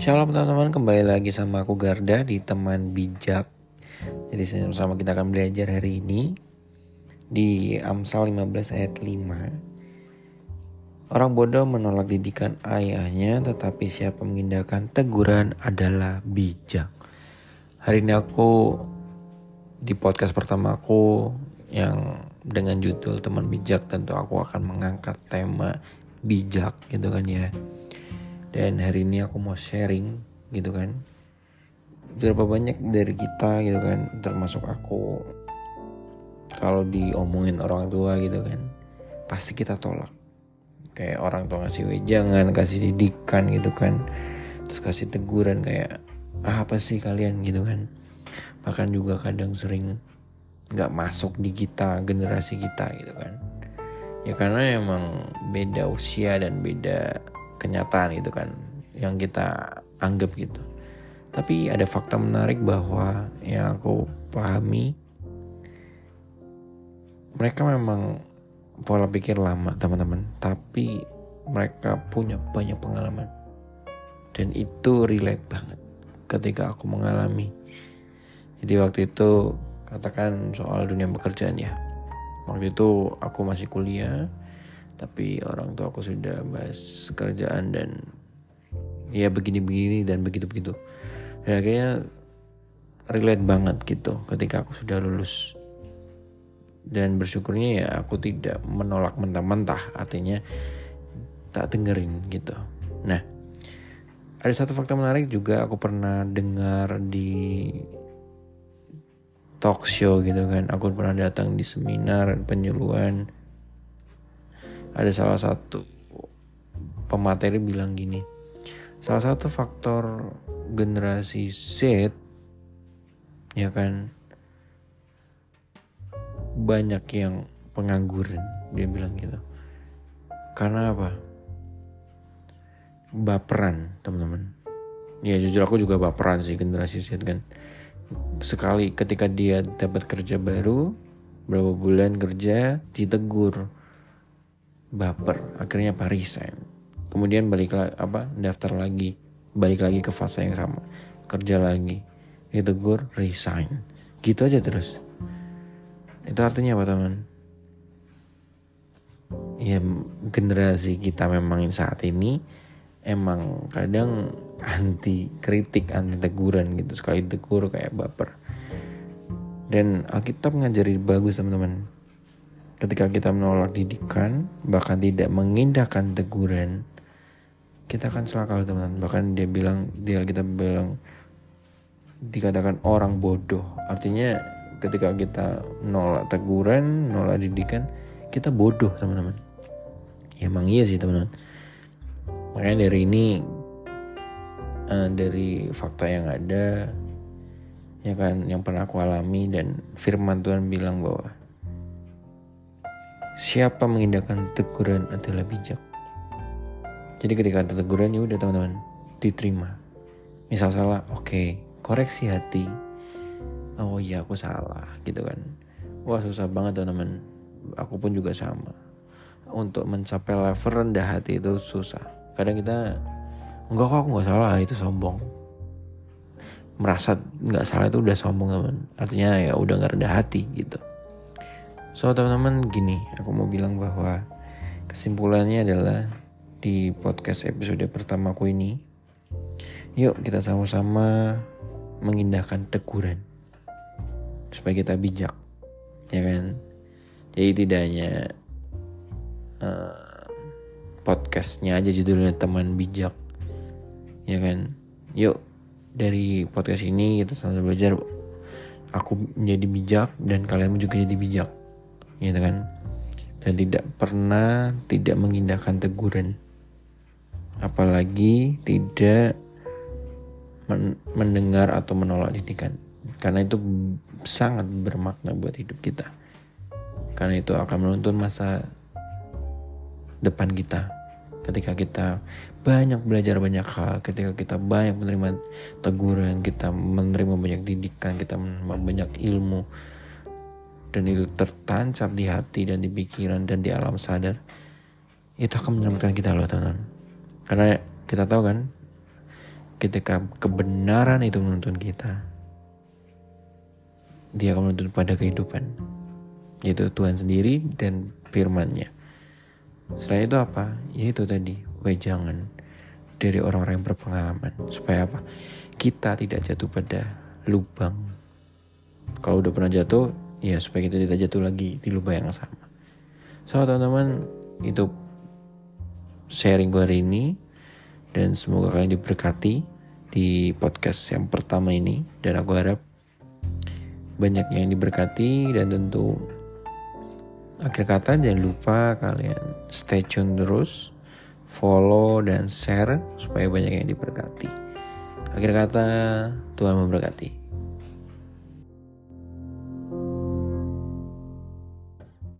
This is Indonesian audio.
Shalom teman-teman, kembali lagi sama aku Garda di teman bijak. Jadi sama-sama kita akan belajar hari ini di Amsal 15 ayat 5. Orang bodoh menolak didikan ayahnya, tetapi siapa mengindahkan teguran adalah bijak. Hari ini aku di podcast pertama aku yang dengan judul teman bijak tentu aku akan mengangkat tema bijak gitu kan ya dan hari ini aku mau sharing gitu kan. Berapa banyak dari kita gitu kan termasuk aku. Kalau diomongin orang tua gitu kan pasti kita tolak. Kayak orang tua ngasih wejangan kasih didikan gitu kan. Terus kasih teguran kayak ah, apa sih kalian? gitu kan. Bahkan juga kadang sering nggak masuk di kita generasi kita gitu kan. Ya karena emang beda usia dan beda kenyataan gitu kan yang kita anggap gitu. Tapi ada fakta menarik bahwa yang aku pahami mereka memang pola pikir lama teman-teman. Tapi mereka punya banyak pengalaman. Dan itu relate banget ketika aku mengalami. Jadi waktu itu katakan soal dunia pekerjaan ya. Waktu itu aku masih kuliah tapi orang tua aku sudah bahas kerjaan dan ya begini-begini dan begitu-begitu. Dan akhirnya relate banget gitu ketika aku sudah lulus. Dan bersyukurnya ya aku tidak menolak mentah-mentah artinya tak dengerin gitu. Nah ada satu fakta menarik juga aku pernah dengar di talk show gitu kan. Aku pernah datang di seminar penyuluhan ada salah satu pemateri bilang gini salah satu faktor generasi Z ya kan banyak yang pengangguran dia bilang gitu. Karena apa? Baperan teman-teman. Ya jujur aku juga baperan sih generasi Z kan. Sekali ketika dia dapat kerja baru berapa bulan kerja ditegur baper akhirnya resign kemudian balik lagi apa daftar lagi balik lagi ke fase yang sama kerja lagi ditegur resign. Gitu aja terus. Itu artinya apa teman? Ya generasi kita memang saat ini emang kadang anti kritik anti teguran gitu. Sekali tegur kayak baper. Dan Alkitab ngajari bagus teman-teman ketika kita menolak didikan bahkan tidak mengindahkan teguran kita akan celaka teman-teman. Bahkan dia bilang dia kita bilang dikatakan orang bodoh. Artinya ketika kita nolak teguran nolak didikan kita bodoh teman-teman. Ya emang iya sih teman-teman. Makanya dari ini uh, dari fakta yang ada ya kan yang pernah aku alami dan firman Tuhan bilang bahwa siapa mengindahkan teguran adalah bijak. Jadi ketika ada teguran ya udah teman-teman diterima. Misal salah, oke, okay, koreksi hati. Oh iya aku salah gitu kan. Wah susah banget teman-teman. Aku pun juga sama. Untuk mencapai level rendah hati itu susah. Kadang kita enggak kok aku nggak salah itu sombong. Merasa nggak salah itu udah sombong teman. Artinya ya udah nggak rendah hati gitu. So teman-teman gini, aku mau bilang bahwa kesimpulannya adalah di podcast episode pertamaku ini, yuk kita sama-sama mengindahkan teguran supaya kita bijak, ya kan? Jadi tidak hanya uh, podcastnya aja judulnya teman bijak, ya kan? Yuk dari podcast ini kita sama belajar aku menjadi bijak dan kalian juga jadi bijak gitu kan? Dan tidak pernah tidak mengindahkan teguran. Apalagi tidak men mendengar atau menolak didikan. Karena itu sangat bermakna buat hidup kita. Karena itu akan menuntun masa depan kita. Ketika kita banyak belajar banyak hal ketika kita banyak menerima teguran kita menerima banyak didikan kita menerima banyak ilmu dan itu tertancap di hati dan di pikiran dan di alam sadar itu akan menyelamatkan kita loh teman-teman karena kita tahu kan ketika kebenaran itu menuntun kita, dia akan menuntun pada kehidupan. Yaitu Tuhan sendiri dan firmannya. Selain itu apa? Yaitu tadi, wejangan dari orang-orang yang berpengalaman. Supaya apa? Kita tidak jatuh pada lubang. Kalau udah pernah jatuh, ya supaya kita tidak jatuh lagi di lubang yang sama. So teman-teman, itu sharing gue hari ini. Dan semoga kalian diberkati di podcast yang pertama ini. Dan aku harap banyak yang diberkati dan tentu akhir kata jangan lupa kalian stay tune terus follow dan share supaya banyak yang diberkati akhir kata Tuhan memberkati